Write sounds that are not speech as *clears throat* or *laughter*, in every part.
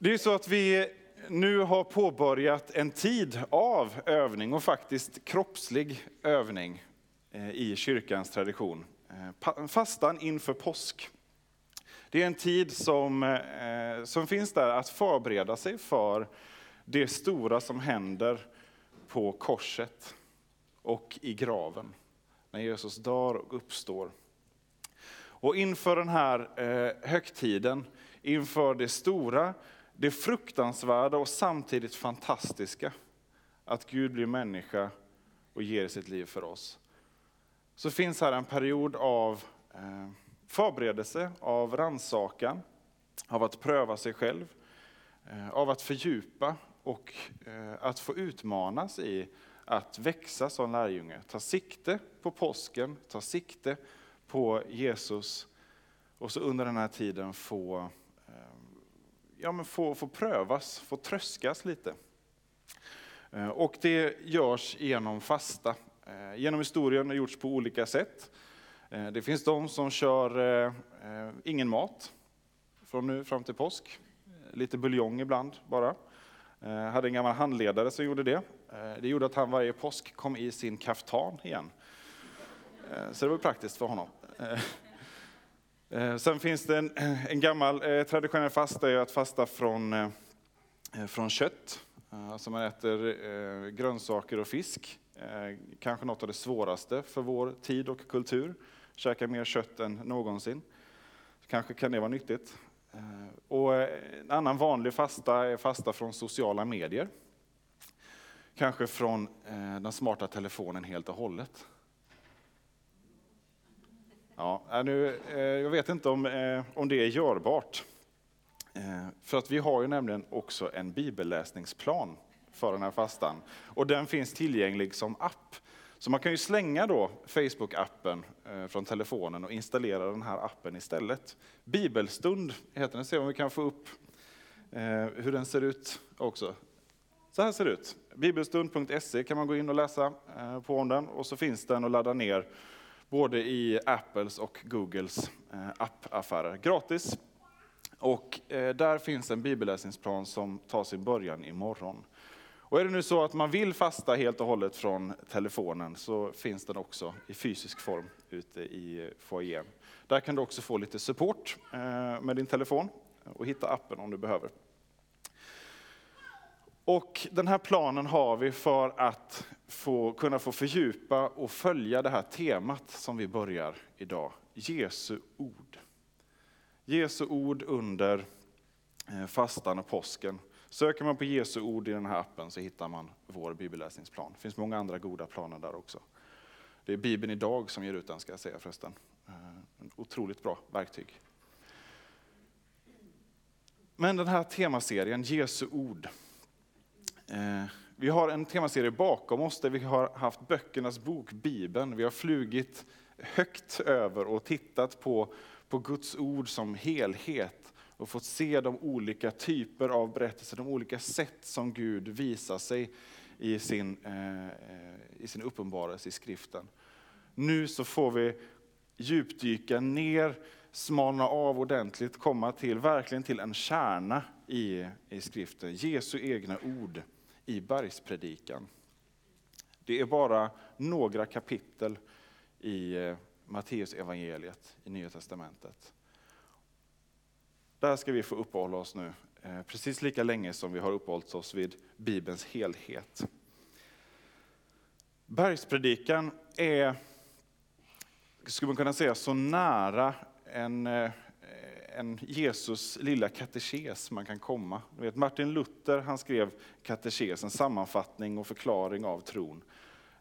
Det är så att vi nu har påbörjat en tid av övning och faktiskt kroppslig övning eh, i kyrkans tradition. Eh, fastan inför påsk. Det är en tid som, eh, som finns där att förbereda sig för det stora som händer på korset och i graven. När Jesus dör och uppstår. Och inför den här högtiden, inför det stora, det fruktansvärda och samtidigt fantastiska, att Gud blir människa och ger sitt liv för oss. Så finns här en period av eh, förberedelse, av ransakan, av att pröva sig själv, eh, av att fördjupa och eh, att få utmanas i att växa som lärjunge. Ta sikte på påsken, ta sikte på Jesus och så under den här tiden få ja, men få, få prövas, få tröskas lite. Eh, och det görs genom fasta. Eh, genom historien har det gjorts på olika sätt. Eh, det finns de som kör ingen mat från nu fram till påsk. Lite buljong ibland bara. Jag hade en gammal handledare som gjorde det. Det gjorde att han varje påsk kom i sin kaftan igen. Så det var praktiskt för honom. Eh, sen finns det en, *clears throat* en gammal eh, traditionell fasta, är att fasta från, eh, från kött. Alltså man äter grönsaker och fisk. Kanske något av det svåraste för vår tid och kultur. Käka mer kött än någonsin. Kanske kan det vara nyttigt. Och en annan vanlig fasta är fasta från sociala medier. Kanske från den smarta telefonen helt och hållet. Ja, äh, nu, eh, jag vet inte om, eh, om det är görbart. Eh, för att vi har ju nämligen också en bibelläsningsplan för den här fastan. Och den finns tillgänglig som app. Så man kan ju slänga då Facebook-appen eh, från telefonen och installera den här appen istället. Bibelstund heter den, se om vi kan få upp eh, hur den ser ut också. Så här ser det ut. Bibelstund.se kan man gå in och läsa eh, på om den och så finns den att ladda ner både i Apples och Googles eh, appaffärer. Gratis. Och eh, där finns en bibelläsningsplan som tar sin början imorgon. Och är det nu så att man vill fasta helt och hållet från telefonen så finns den också i fysisk form ute i eh, foajén. Där kan du också få lite support med din telefon och hitta appen om du behöver. Och den här planen har vi för att få, kunna få fördjupa och följa det här temat som vi börjar idag. Jesu ord. Jesu ord under eh, fastan och påsken. Söker man på Jesu ord i den här appen så hittar man vår bibelläsningsplan. Det finns många andra goda planer där också. Det är Bibeln idag som ger ut den ska jag säga förresten. Eh, en otroligt bra verktyg. Men den här temaserien, Jesu ord, Eh, vi har en temaserie bakom oss där vi har haft böckernas bok, Bibeln. Vi har flugit högt över och tittat på, på Guds ord som helhet och fått se de olika typer av berättelser, de olika sätt som Gud visar sig i sin, eh, eh i sin uppenbarelse i skriften. Nu så får vi djupdyka ner, smalna av ordentligt, komma till verkligen till en kärna i, i skriften, Jesu egna ord i bergspredikan. Det är bara några kapitel i eh, Matteus evangeliet i Nya Testamentet. Där ska vi få uppehålla oss nu, eh, precis lika länge som vi har uppehållit oss vid Bibelns helhet. Bergspredikan är, skulle man kunna säga, så nära en eh, en Jesus lilla katekes man kan komma. Du vet, Martin Luther han skrev katekes, en sammanfattning och förklaring av tron.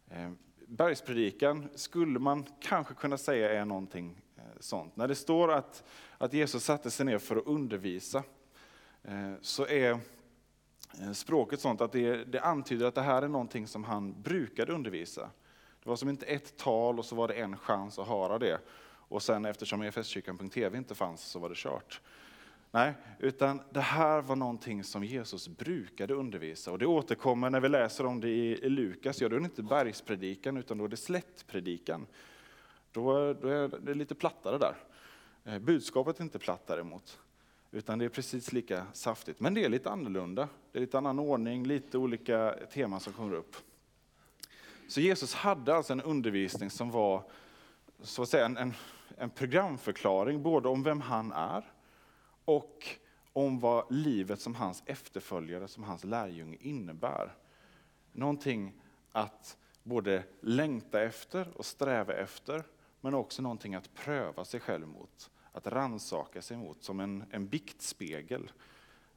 Eh, bergspredikan skulle man kanske kunna säga är någonting eh, sånt. När det står att, att Jesus satte sig ner för att undervisa eh, så är språket sånt att det, det antyder att det här är någonting som han brukade undervisa. Det var som inte ett tal och så var det en chans att höra det. Och sen eftersom EFS-kyrkan.tv inte fanns så var det kört. Nej, utan det här var någonting som Jesus brukade undervisa. Och det återkommer när vi läser om det i Lukas. Ja, då är det inte bergspredikan utan då är det slättpredikan. Då, då är det lite plattare där. Eh, budskapet är inte platt däremot. Utan det är precis lika saftigt. Men det är lite annorlunda. Det är lite annan ordning, lite olika teman som kommer upp. Så Jesus hade alltså en undervisning som var så att säga, en, en, en programförklaring både om vem han är och om vad livet som hans efterföljare, som hans lärjunge innebär. Någonting att både längta efter och sträva efter, men också någonting att pröva sig själv mot, att ransaka sig mot, som en, en biktspegel.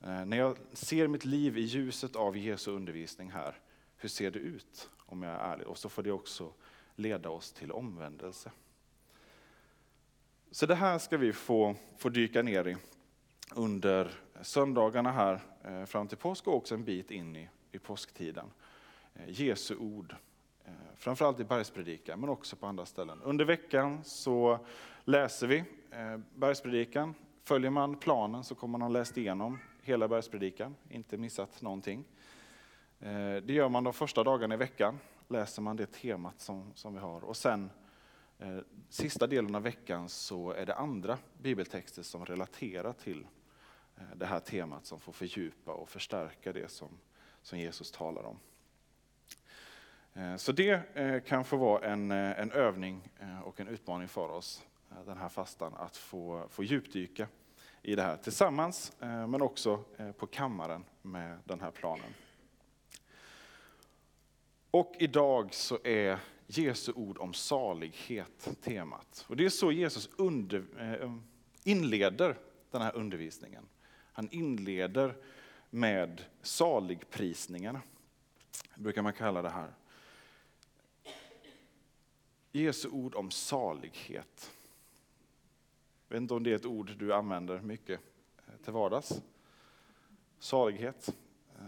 Eh, när jag ser mitt liv i ljuset av Jesu undervisning här, hur ser det ut om jag är ärlig? Och så får det också leda oss till omvändelse. Så det här ska vi få, få dyka ner i under söndagarna här eh, fram till påsk och också en bit in i, i påsktiden. Eh, Jesu ord, eh, framförallt i bergspredikan men också på andra ställen. Under veckan så läser vi bergspredikan. Följer man planen så kommer man ha läst igenom hela bergspredikan, inte missat någonting. Det gör man de första dagarna i veckan, läser man det temat som, som vi har. Och sen Eh, sista delen av veckan så är det andra bibeltexter som relaterar till eh, det här temat som får fördjupa och förstärka det som, som Jesus talar om. Eh, så det kan få vara en, en övning och en utmaning för oss den här fastan, att få, få djupdyka i det här tillsammans, men också på kammaren med den här planen. Och idag så är Jesu ord om salighet temat. Och det är så Jesus under, eh, um, inleder den här undervisningen. Han inleder med saligprisningarna, brukar man kalla det här. Jesu ord om salighet. Jag vet inte om det är ett ord du använder mycket eh, till vardags. Salighet. Eh,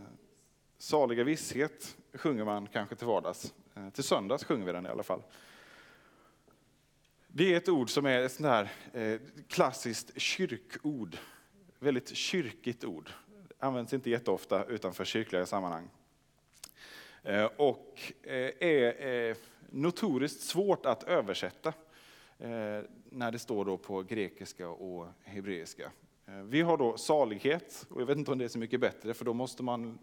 saliga visshet sjunger man kanske till vardags. Eh, till söndags sjunger vi den i alla fall. Det är ett ord som är ett sånt här eh, klassiskt kyrkord väldigt kyrkigt ord. Används inte jätteofta utanför kyrkliga sammanhang. Eh, och är notoriskt svårt att översätta när det står då på grekiska och hebreiska. Vi har då salighet, och jag vet inte om det är så mycket bättre, för då måste man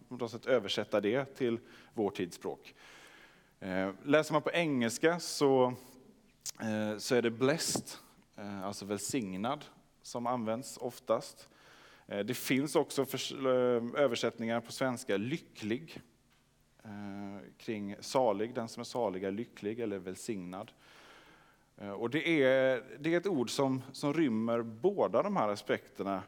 översätta det till vår tidsspråk. Eh, läser man på engelska så, eh, så är det blessed, eh, alltså välsignad, som används oftast. Det finns också för, översättningar på svenska, lycklig, kring salig, den som är salig är lycklig eller välsignad. Och det, är, det är ett ord som, som rymmer båda de här aspekterna.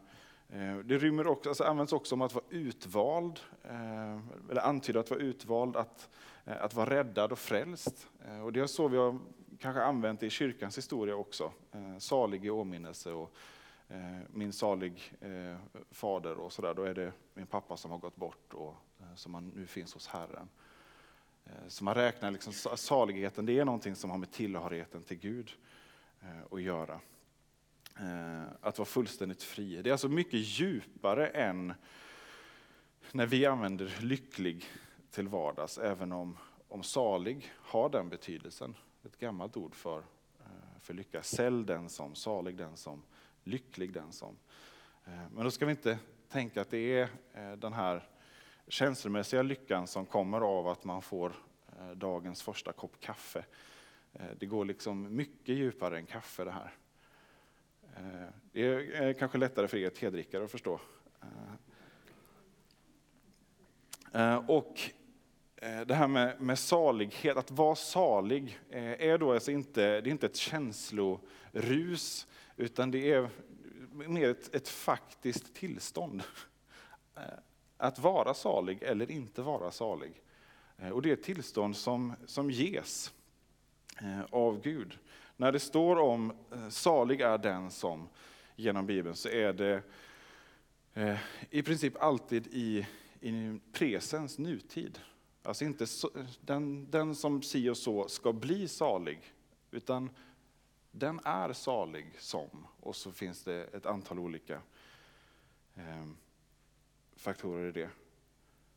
Eh, det rymmer också, alltså används också om att vara utvald, eh, eller antyder att vara utvald, att, eh, att vara räddad och frälst. Och det är så vi har kanske använt det i kyrkans historia också, salig i åminnelse och min salig fader och sådär, då är det min pappa som har gått bort och som nu finns hos Herren. Så man räknar liksom saligheten, det är någonting som har med tillhörigheten till Gud att göra. Eh, att vara fullständigt fri. Det är alltså mycket djupare än när vi använder lycklig till vardags, även om, om salig har den betydelsen. Ett gammalt ord för, eh, för lycka. Sälj den som, salig den som lycklig den som. Eh, men då ska vi inte tänka att det är den här känslomässiga lyckan som kommer av att man får dagens första kopp kaffe. Det går liksom mycket djupare än kaffe det här. Eh, det är eh, kanske lättare för er tedrickare att förstå. Eh, och det här med, med salighet, att vara salig, är då alltså inte, det är inte ett känslorus utan det är mer ett, ett faktiskt tillstånd. Att vara salig eller inte vara salig. Och det är ett tillstånd som, som ges av Gud. När det står om eh, salig är den som genom Bibeln så är det eh, i princip alltid i, i presens nutid. Alltså inte så, den, den som si och så ska bli salig, utan den är salig som, och så finns det ett antal olika eh, faktorer i det.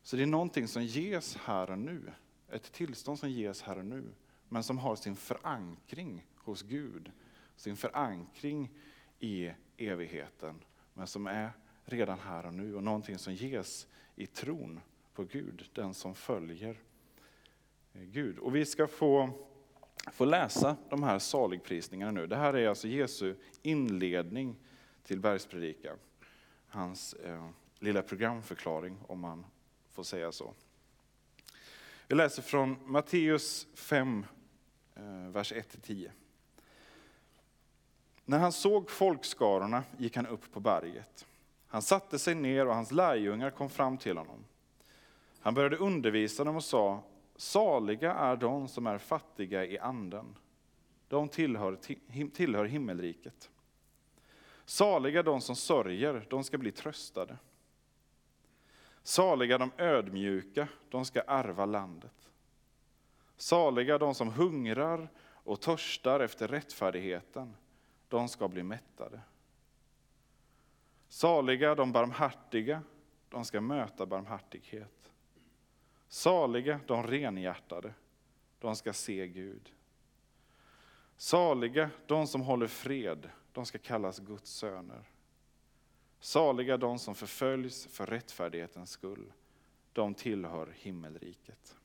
Så det är någonting som ges här och nu, ett tillstånd som ges här och nu, men som har sin förankring hos Gud, sin förankring i evigheten, men som är redan här och nu och någonting som ges i tron på Gud, den som följer Gud. Och vi ska få, få läsa de här saligprisningarna nu. Det här är alltså Jesu inledning till bergspredikan. Hans eh, lilla programförklaring, om man får säga så. Vi läser från Matteus 5, eh, vers 1-10. När han såg folkskarorna gick han upp på berget. Han satte sig ner och hans lärjungar kom fram till honom. Han började undervisa dem och sa, saliga är de som är fattiga i anden. De tillhör, tillhör himmelriket. Saliga de som sörjer, de ska bli tröstade. Saliga de ödmjuka, de ska ärva landet. Saliga de som hungrar och törstar efter rättfärdigheten, de ska bli mättade. Saliga de barmhärtiga, de ska möta barmhärtighet. Saliga de renhjärtade, de ska se Gud. Saliga de som håller fred, de ska kallas Guds söner. Saliga de som förföljs för rättfärdighetens skull, de tillhör himmelriket.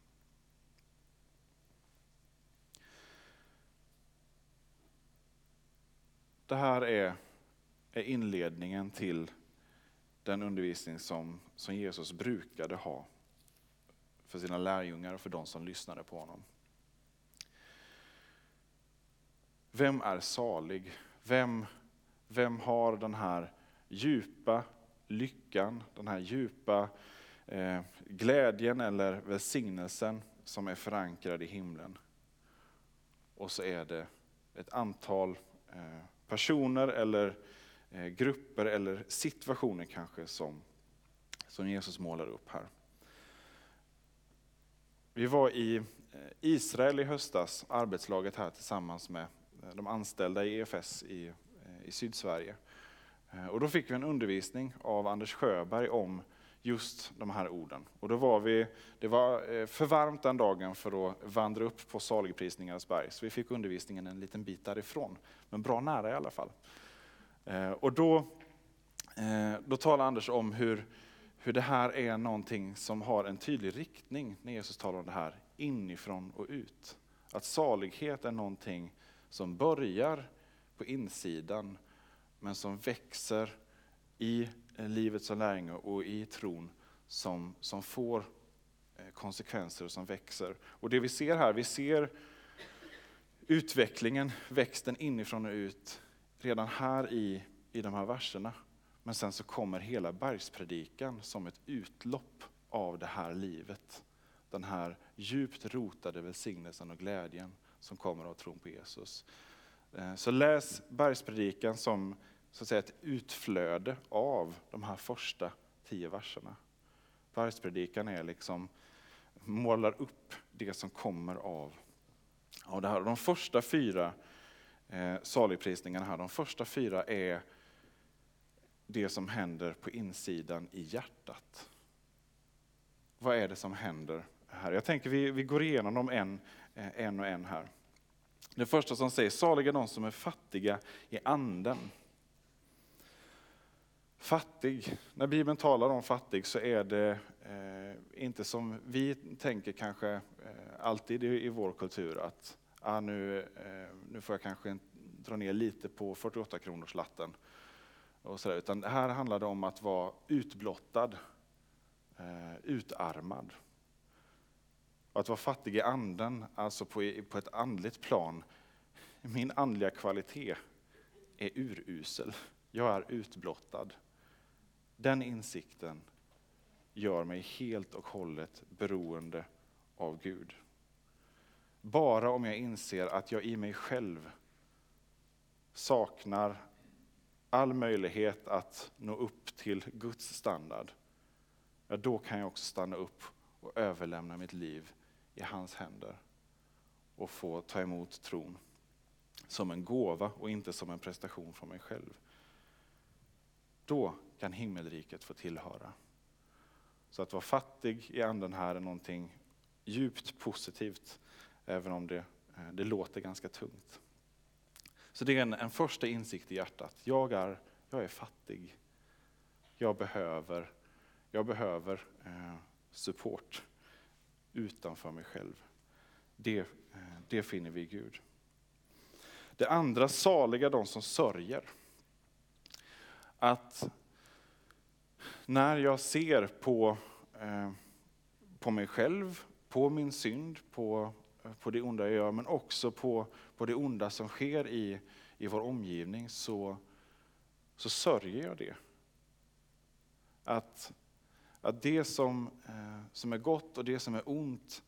Det här är, är inledningen till den undervisning som, som Jesus brukade ha för sina lärjungar och för de som lyssnade på honom. Vem är salig? Vem, vem har den här djupa lyckan, den här djupa eh, glädjen eller välsignelsen som är förankrad i himlen? Och så är det ett antal eh, personer eller eh, grupper eller situationer kanske som, som Jesus målar upp här. Vi var i eh, Israel i höstas, arbetslaget här tillsammans med eh, de anställda i EFS i, i Sydsverige. Och då fick vi en undervisning av Anders Sjöberg om just de här orden. Och då var vi, det var eh, för varmt den dagen för att vandra upp på saligprisningarnas berg, så vi fick undervisningen en liten bit därifrån, men bra nära i alla fall. Eh, och då, eh, då talar Anders om hur, hur det här är någonting som har en tydlig riktning när Jesus talar om det här, inifrån och ut. Att salighet är någonting som börjar på insidan, men som växer i Eh, livet som lärjunge och i tron som, som får eh, konsekvenser och som växer. Och det vi ser här, vi ser utvecklingen, växten inifrån och ut, redan här i, i de här verserna. Men sen så kommer hela bergspredikan som ett utlopp av det här livet. Den här djupt rotade välsignelsen och glädjen som kommer av tron på Jesus. Eh, så läs bergspredikan som så att säga, ett utflöde av de här första tio verserna. Bergspredikan är liksom, målar upp det som kommer av, av det här. De första fyra eh, saligprisningarna här, de första fyra är det som händer på insidan i hjärtat. Vad är det som händer här? Jag tänker vi, vi går igenom dem en, eh, en och en här. Det första som säger, saliga de som är fattiga i anden. Fattig, när Bibeln talar om fattig så är det eh, inte som vi tänker kanske eh, alltid i, i, vår kultur att ah, nu, eh, nu får jag kanske dra ner lite på 48 kronors latten och så där, utan här handlar det om att vara utblottad, eh, utarmad. att vara fattig i anden, alltså på, på ett andligt plan. Min andliga kvalitet är urusel. Jag är utblottad. Den insikten gör mig helt och hållet beroende av Gud. Bara om jag inser att jag i mig själv saknar all möjlighet att nå upp till Guds standard, ja, då kan jag också stanna upp och överlämna mitt liv i hans händer och få ta emot tron som en gåva och inte som en prestation från mig själv. Då kan himmelriket få tillhöra. Så att vara fattig i anden här är någonting djupt positivt, även om det, eh, det låter ganska tungt. Så det är en, en första insikt i hjärtat. Jag är, jag är fattig. jag behöver, jag behöver eh, support utanför mig själv. Det, eh, det finner vi i Gud. Det andra, saliga de som sörjer. Att när jag ser på, eh, på mig själv, på min synd, på, eh, på det onda jag gör, men också på, på det onda som sker i, i vår omgivning, så, så sörjer jag det. Att, att det som, eh, som är gott och det som är ont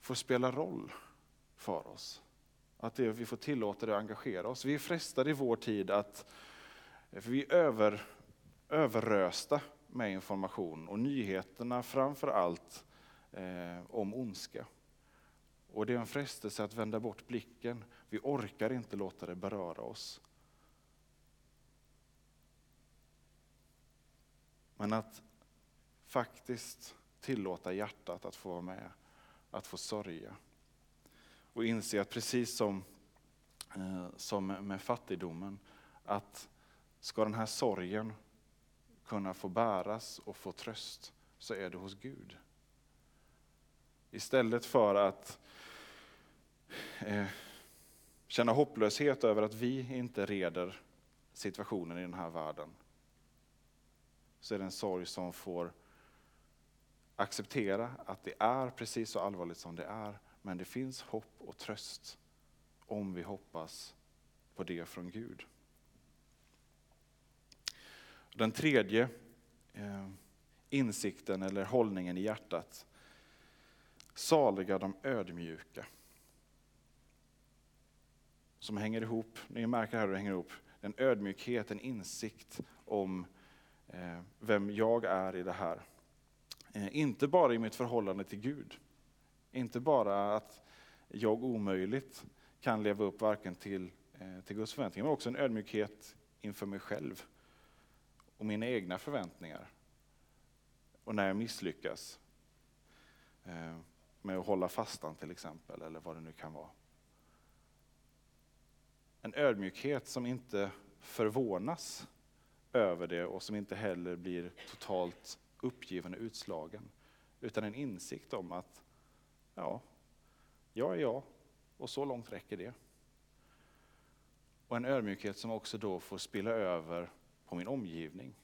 får spela roll för oss. Att det, vi får tillåta det att engagera oss. Vi är frestade i vår tid att för vi är över, överrösta med information och nyheterna framför allt eh, om ondska. Och det är en frestelse att vända bort blicken. Vi orkar inte låta det beröra oss. Men att faktiskt tillåta hjärtat att få vara med, att få sörja. Och inse att precis som, eh, som med fattigdomen, att ska den här sorgen kunna få bäras och få tröst, så är det hos Gud. Istället för att eh, känna hopplöshet över att vi inte reder situationen i den här världen, så är det en sorg som får acceptera att det är precis så allvarligt som det är, men det finns hopp och tröst om vi hoppas på det från Gud. Den tredje eh, insikten eller hållningen i hjärtat. Saliga de ödmjuka. Som hänger ihop, ni märker här hur det hänger ihop. En ödmjukhet, en insikt om eh, vem jag är i det här. Eh, inte bara i mitt förhållande till Gud. Inte bara att jag omöjligt kan leva upp varken till, till Guds förväntningar, men också en ödmjukhet inför mig själv och mina egna förväntningar. Och när jag misslyckas eh, med att hålla fastan till exempel, eller vad det nu kan vara. En ödmjukhet som inte förvånas över det och som inte heller blir totalt uppgiven och utslagen. Utan en insikt om att, ja, jag är jag och så långt räcker det. Och en ödmjukhet som också då får spilla över på min omgivning.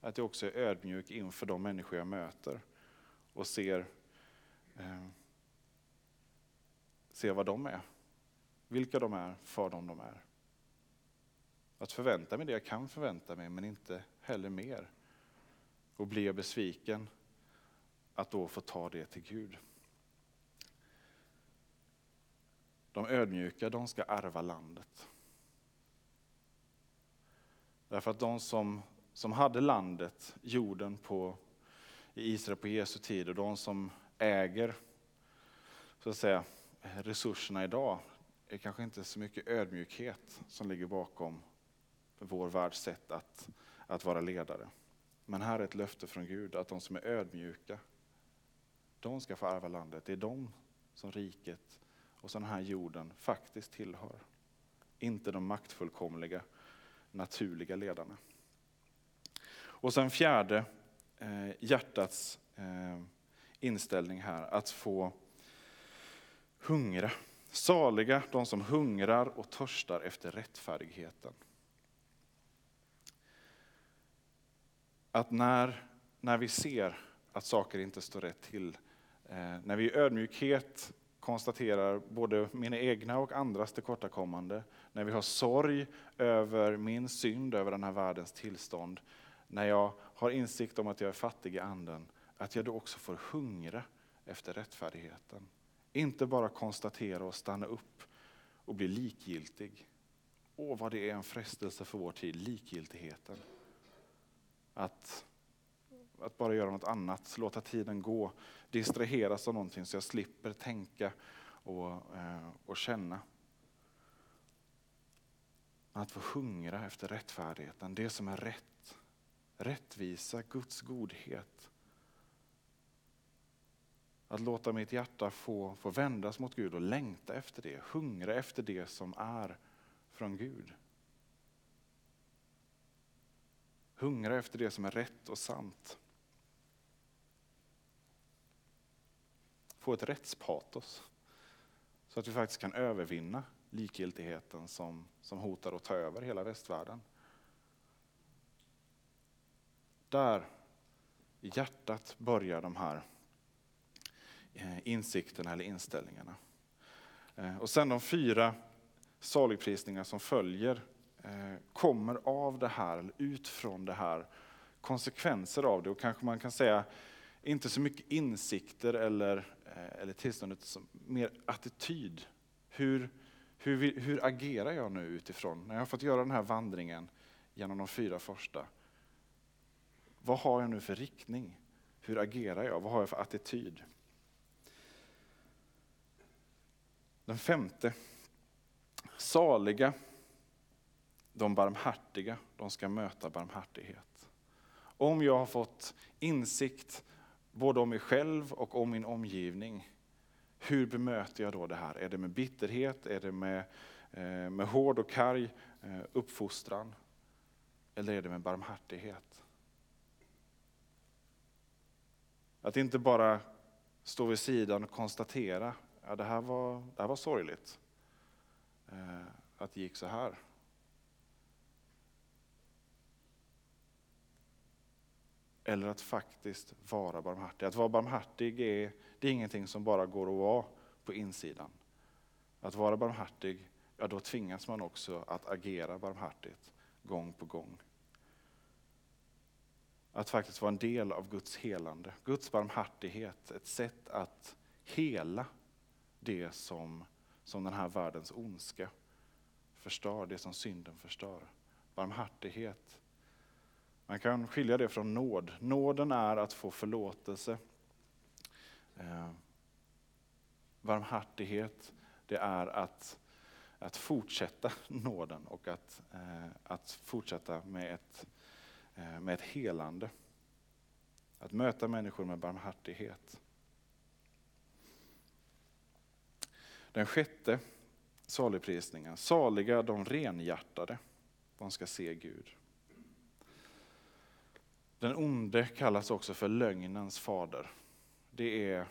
Att jag också är ödmjuk inför de människor jag möter och ser, eh, ser vad de är. Vilka de är, för dem de är. Att förvänta mig det jag kan förvänta mig, men inte heller mer. Och blir jag besviken, att då få ta det till Gud. De ödmjuka, de ska ärva landet. Därför att de som, som hade landet, jorden på, i Israel på Jesu tid och de som äger så att säga, resurserna idag är kanske inte så mycket ödmjukhet som ligger bakom vår världs sätt att, att vara ledare. Men här är ett löfte från Gud att de som är ödmjuka, de ska få ärva landet. Det är de som riket och den här jorden faktiskt tillhör. Inte de maktfullkomliga naturliga ledarna. Och sen fjärde, eh, hjärtats eh, inställning här, att få hungra. Saliga de som hungrar och törstar efter rättfärdigheten. Att när, när vi ser att saker inte står rätt till, eh, när vi i ödmjukhet konstaterar både mina egna och andras tillkortakommande, när vi har sorg över min synd, över den här världens tillstånd, när jag har insikt om att jag är fattig i anden, att jag då också får hungra efter rättfärdigheten. Inte bara konstatera och stanna upp och bli likgiltig. Åh, vad det är en frestelse för vår tid, likgiltigheten. Att, att bara göra något annat, låta tiden gå, distraheras av någonting så jag slipper tänka och, eh, och känna. Att få hungra efter rättfärdigheten, det som är rätt. Rättvisa, Guds godhet. Att låta mitt hjärta få, få vändas mot Gud och längta efter det, hungra efter det som är från Gud. Hungra efter det som är rätt och sant. Få ett rättspatos. Så att vi faktiskt kan övervinna likgiltigheten som, som hotar att ta över hela västvärlden. Där i hjärtat börjar de här eh, insikterna eller inställningarna. Eh, och sen de fyra saligprisningar som följer eh, kommer av det här, eller ut från det här, konsekvenser av det och kanske man kan säga inte så mycket insikter eller, Eh, eller tillståndet, som mer attityd. Hur, hur, hur agerar jag nu utifrån, när jag har fått göra den här vandringen genom de fyra första? Vad har jag nu för riktning? Hur agerar jag? Vad har jag för attityd? Den femte. Saliga, de barmhärtiga, de ska möta barmhärtighet. Om jag har fått insikt både om mig själv och om min omgivning, hur bemöter jag då det här? Är det med bitterhet? Är det med, eh, med hård och karg eh, uppfostran? Eller är det med barmhärtighet? Att inte bara stå vid sidan och konstatera, ja det här var, det här var sorgligt. Eh, att det gick så här. Eller att faktiskt vara barmhärtig. Att vara barmhärtig är, det är ingenting som bara går att vara på insidan. Att vara barmhärtig, ja då tvingas man också att agera barmhärtigt gång på gång att faktiskt vara en del av Guds helande. Guds barmhärtighet, ett sätt att hela det som, som den här världens ondska förstör, det som synden förstör. Barmhärtighet. Man kan skilja det från nåd. Nåden är att få förlåtelse. Eh, barmhärtighet, det är att, att fortsätta *laughs* nåden och att, eh, att fortsätta med ett Eh, med ett helande. Att möta människor med barmhärtighet. Den sjätte saligprisningen. Saliga de renhjärtade, de ska se Gud. Den onde kallas också för lögnens fader. Det är,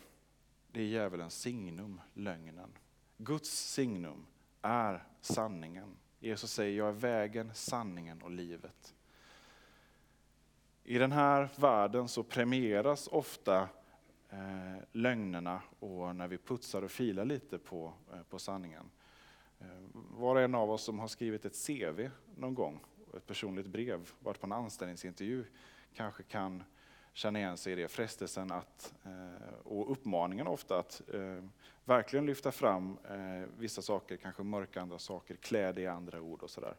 det är djävulens signum, lögnen. Guds signum är sanningen. Jesus säger, jag är vägen, sanningen och livet. I den här världen så premieras ofta eh, lögnerna och när vi putsar och filar lite på, eh, på sanningen. Eh, var och en av oss som har skrivit ett CV någon gång, ett personligt brev, varit på en anställningsintervju, kanske kan känna igen sig i det. Frestelsen att, eh, och uppmaningen ofta att eh, verkligen lyfta fram eh, vissa saker, kanske mörka andra saker, klä det i andra ord och sådär.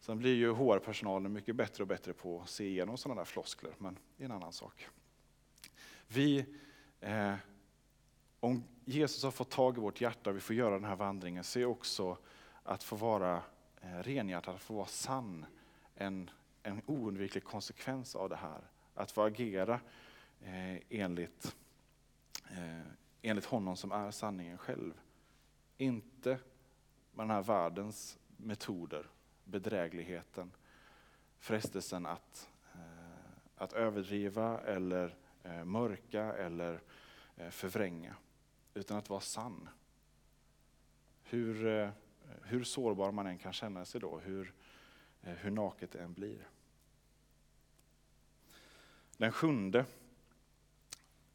Sen blir ju HR-personalen mycket bättre och bättre på att se igenom sådana där floskler, men det är en annan sak. Vi, eh, om Jesus har fått tag i vårt hjärta och vi får göra den här vandringen, så är också att få vara eh, renhjärtad, att få vara sann, en, en oundviklig konsekvens av det här. Att få agera eh, enligt, eh, enligt honom som är sanningen själv. Inte med den här världens metoder bedrägligheten, frestelsen att, eh, att överdriva eller eh, mörka eller eh, förvränga, utan att vara sann. Hur, eh, hur sårbar man än kan känna sig då, hur, hur naket det än blir. Den sjunde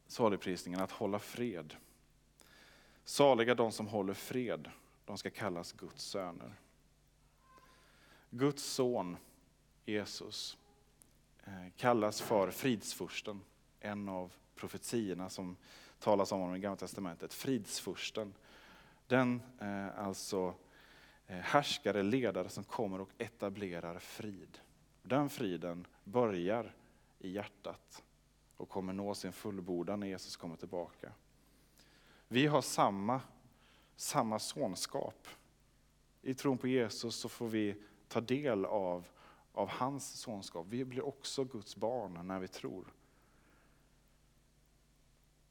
saligprisningen, att hålla fred. Saliga de som håller fred, de ska kallas Guds söner. Guds son Jesus eh, kallas för fridsfursten, en av profetierna som talas om honom i Gamla Testamentet. Fridsfursten, den eh, alltså eh, härskare, ledare som kommer och etablerar frid. Den friden börjar i hjärtat och kommer nå sin fullbordan när Jesus kommer tillbaka. Vi har samma, samma sonskap. I tron på Jesus så får vi ta del av, av hans sonskap. Vi blir också Guds barn när vi tror.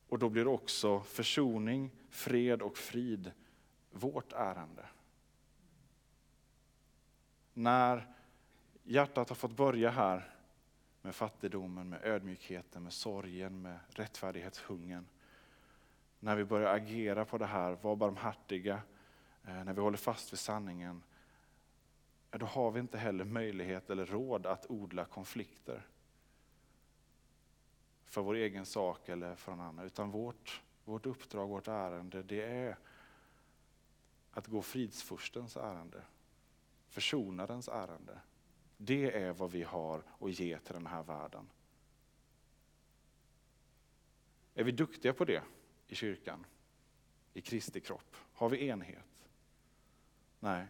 Och då blir också försoning, fred och frid vårt ärende. När hjärtat har fått börja här med fattigdomen, med ödmjukheten, med sorgen, med rättfärdighetshungern. När vi börjar agera på det här, vara barmhärtiga, eh, när vi håller fast vid sanningen, då har vi inte heller möjlighet eller råd att odla konflikter för vår egen sak eller för någon annan. Utan vårt, vårt uppdrag, vårt ärende, det är att gå fridsfurstens ärende. Försonarens ärende. Det är vad vi har att ge till den här världen. Är vi duktiga på det i kyrkan? I Kristi kropp? Har vi enhet? Nej.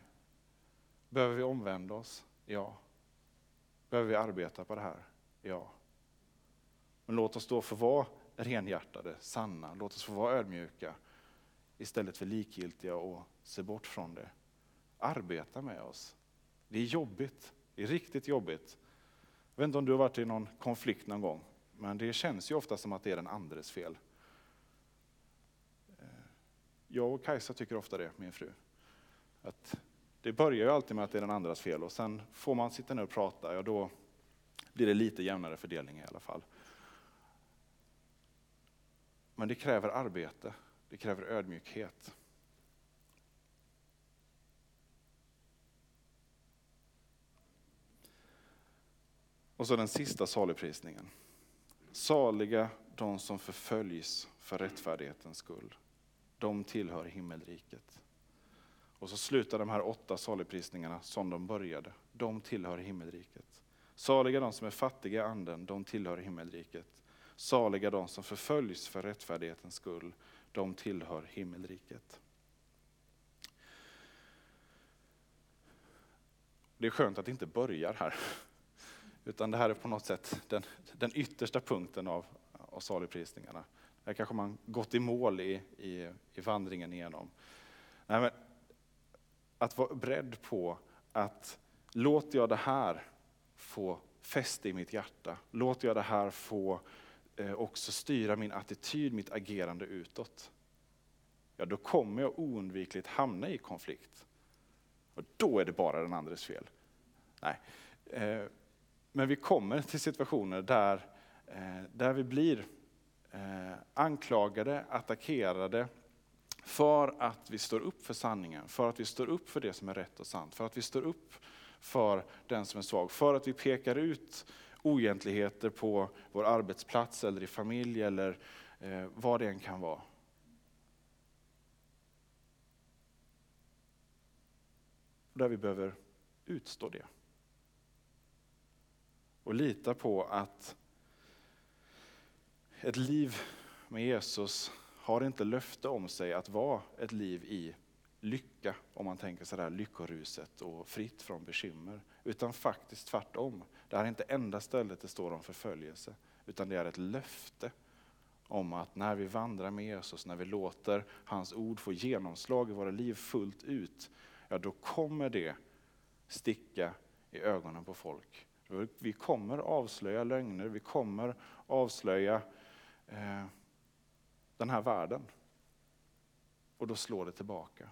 Behöver vi omvända oss? Ja. Behöver vi arbeta på det här? Ja. Men låt oss då få vara renhjärtade, sanna, låt oss få vara ödmjuka istället för likgiltiga och se bort från det. Arbeta med oss. Det är jobbigt, det är riktigt jobbigt. Jag vet inte om du har varit i någon konflikt någon gång, men det känns ju ofta som att det är den andres fel. Eh, jag och Kajsa tycker ofta det, min fru. Att det börjar ju alltid med att det är den andras fel och sen får man sitta ner och prata, ja då blir det lite jämnare fördelning i alla fall. Men det kräver arbete, det kräver ödmjukhet. Och så den sista saligprisningen. Saliga de som förföljs för rättfärdighetens skull. De tillhör himmelriket. Och så slutar de här åtta saligprisningarna som de började. De tillhör himmelriket. Saliga de som är fattiga i anden, de tillhör himmelriket. Saliga de som förföljs för rättfärdighetens skull, de tillhör himmelriket. Det är skönt att det inte börjar här. Utan det här är på något sätt den, den yttersta punkten av, av saluprisningarna. Här kanske man gått i mål i, i, i vandringen igenom. Nej, men att vara beredd på att låter jag det här få fäste i mitt hjärta, låter jag det här få eh, också styra min attityd, mitt agerande utåt. Ja, då kommer jag oundvikligt hamna i konflikt. Och då är det bara den andres fel. Nej. Eh, men vi kommer till situationer där, eh, där vi blir eh, anklagade, attackerade, för att vi står upp för sanningen, för att vi står upp för det som är rätt och sant, för att vi står upp för den som är svag, för att vi pekar ut oegentligheter på vår arbetsplats eller i familj eller eh, vad det än kan vara. Där vi behöver utstå det. Och lita på att ett liv med Jesus har inte löfte om sig att vara ett liv i lycka, om man tänker sådär lyckoruset och fritt från bekymmer. Utan faktiskt tvärtom. Det här är inte enda stället det står om förföljelse, utan det är ett löfte om att när vi vandrar med Jesus, när vi låter hans ord få genomslag i våra liv fullt ut, ja då kommer det sticka i ögonen på folk. Vi kommer avslöja lögner, vi kommer avslöja eh, den här världen. Och då slår det tillbaka.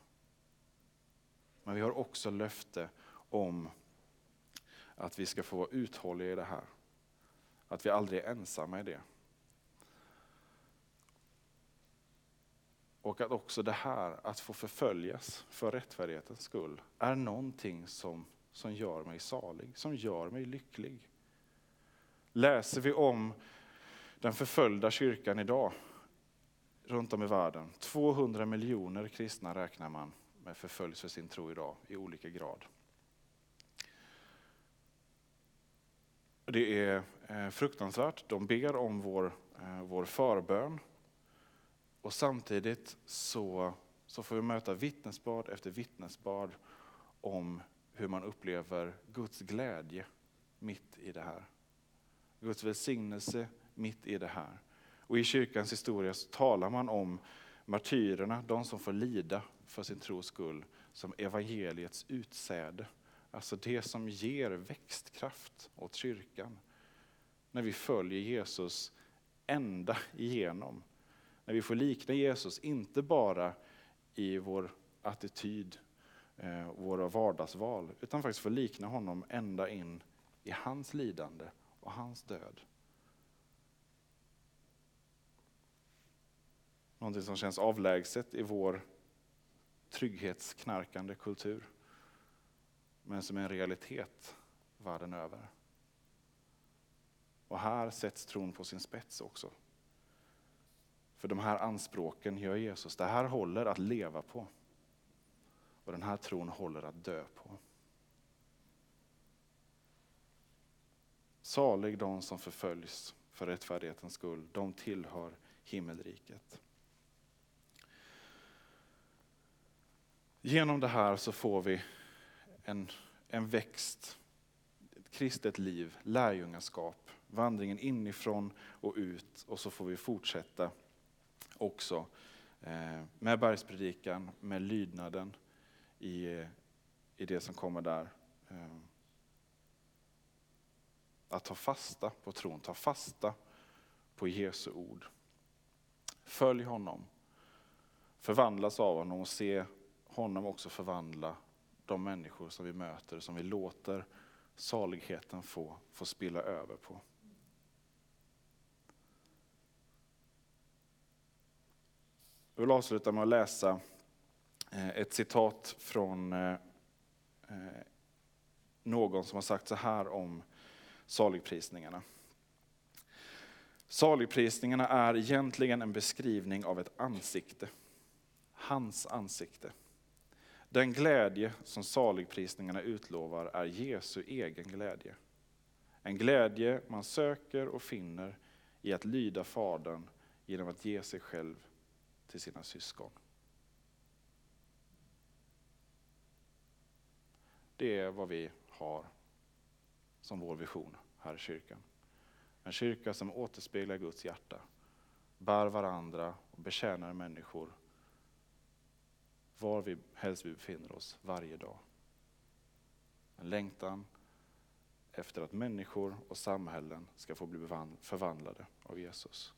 Men vi har också löfte om att vi ska få vara uthålliga i det här. Att vi aldrig är ensamma i det. Och att också det här, att få förföljas för rättfärdighetens skull, är någonting som, som gör mig salig, som gör mig lycklig. Läser vi om den förföljda kyrkan idag, runt om i världen. 200 miljoner kristna räknar man med förföljs för sin tro idag i olika grad. Det är eh, fruktansvärt. De ber om vår, eh, vår förbön. Och samtidigt så, så får vi möta vittnesbörd efter vittnesbörd om hur man upplever Guds glädje mitt i det här. Guds välsignelse mitt i det här. Och i kyrkans historia så talar man om martyrerna, de som får lida för sin tros skull, som evangeliets utsäde. Alltså det som ger växtkraft åt kyrkan. När vi följer Jesus ända igenom. När vi får likna Jesus, inte bara i vår attityd, eh, våra vardagsval, utan faktiskt få likna honom ända in i hans lidande och hans död. Någonting som känns avlägset i vår trygghetsknarkande kultur. Men som är en realitet världen över. Och här sätts tron på sin spets också. För de här anspråken gör Jesus, det här håller att leva på. Och den här tron håller att dö på. Salig de som förföljs för rättfärdighetens skull, de tillhör himmelriket. Genom det här så får vi en, en växt, ett kristet liv, lärjungaskap, vandringen inifrån och ut och så får vi fortsätta också eh, med bergspredikan, med lydnaden i, i det som kommer där. Ehm, att ta fasta på tron, ta fasta på Jesu ord. Följ honom, förvandlas av honom och se honom också förvandla de människor som vi möter, som vi låter saligheten få, få spilla över på. Jag vill avsluta med att läsa Eh, ett citat från eh, eh, någon som har sagt så här om saligprisningarna. Saligprisningarna är egentligen en beskrivning av ett ansikte. Hans ansikte. Den glädje som saligprisningarna utlovar är Jesu egen glädje. En glädje man söker och finner i att lyda Fadern genom att ge sig själv till sina syskon. Det är vad vi har som vår vision här i kyrkan. En kyrka som återspeglar Guds hjärta, bär varandra och betjänar människor var vi helst vi befinner oss varje dag. En längtan efter att människor och samhällen ska få bli förvandlade av Jesus.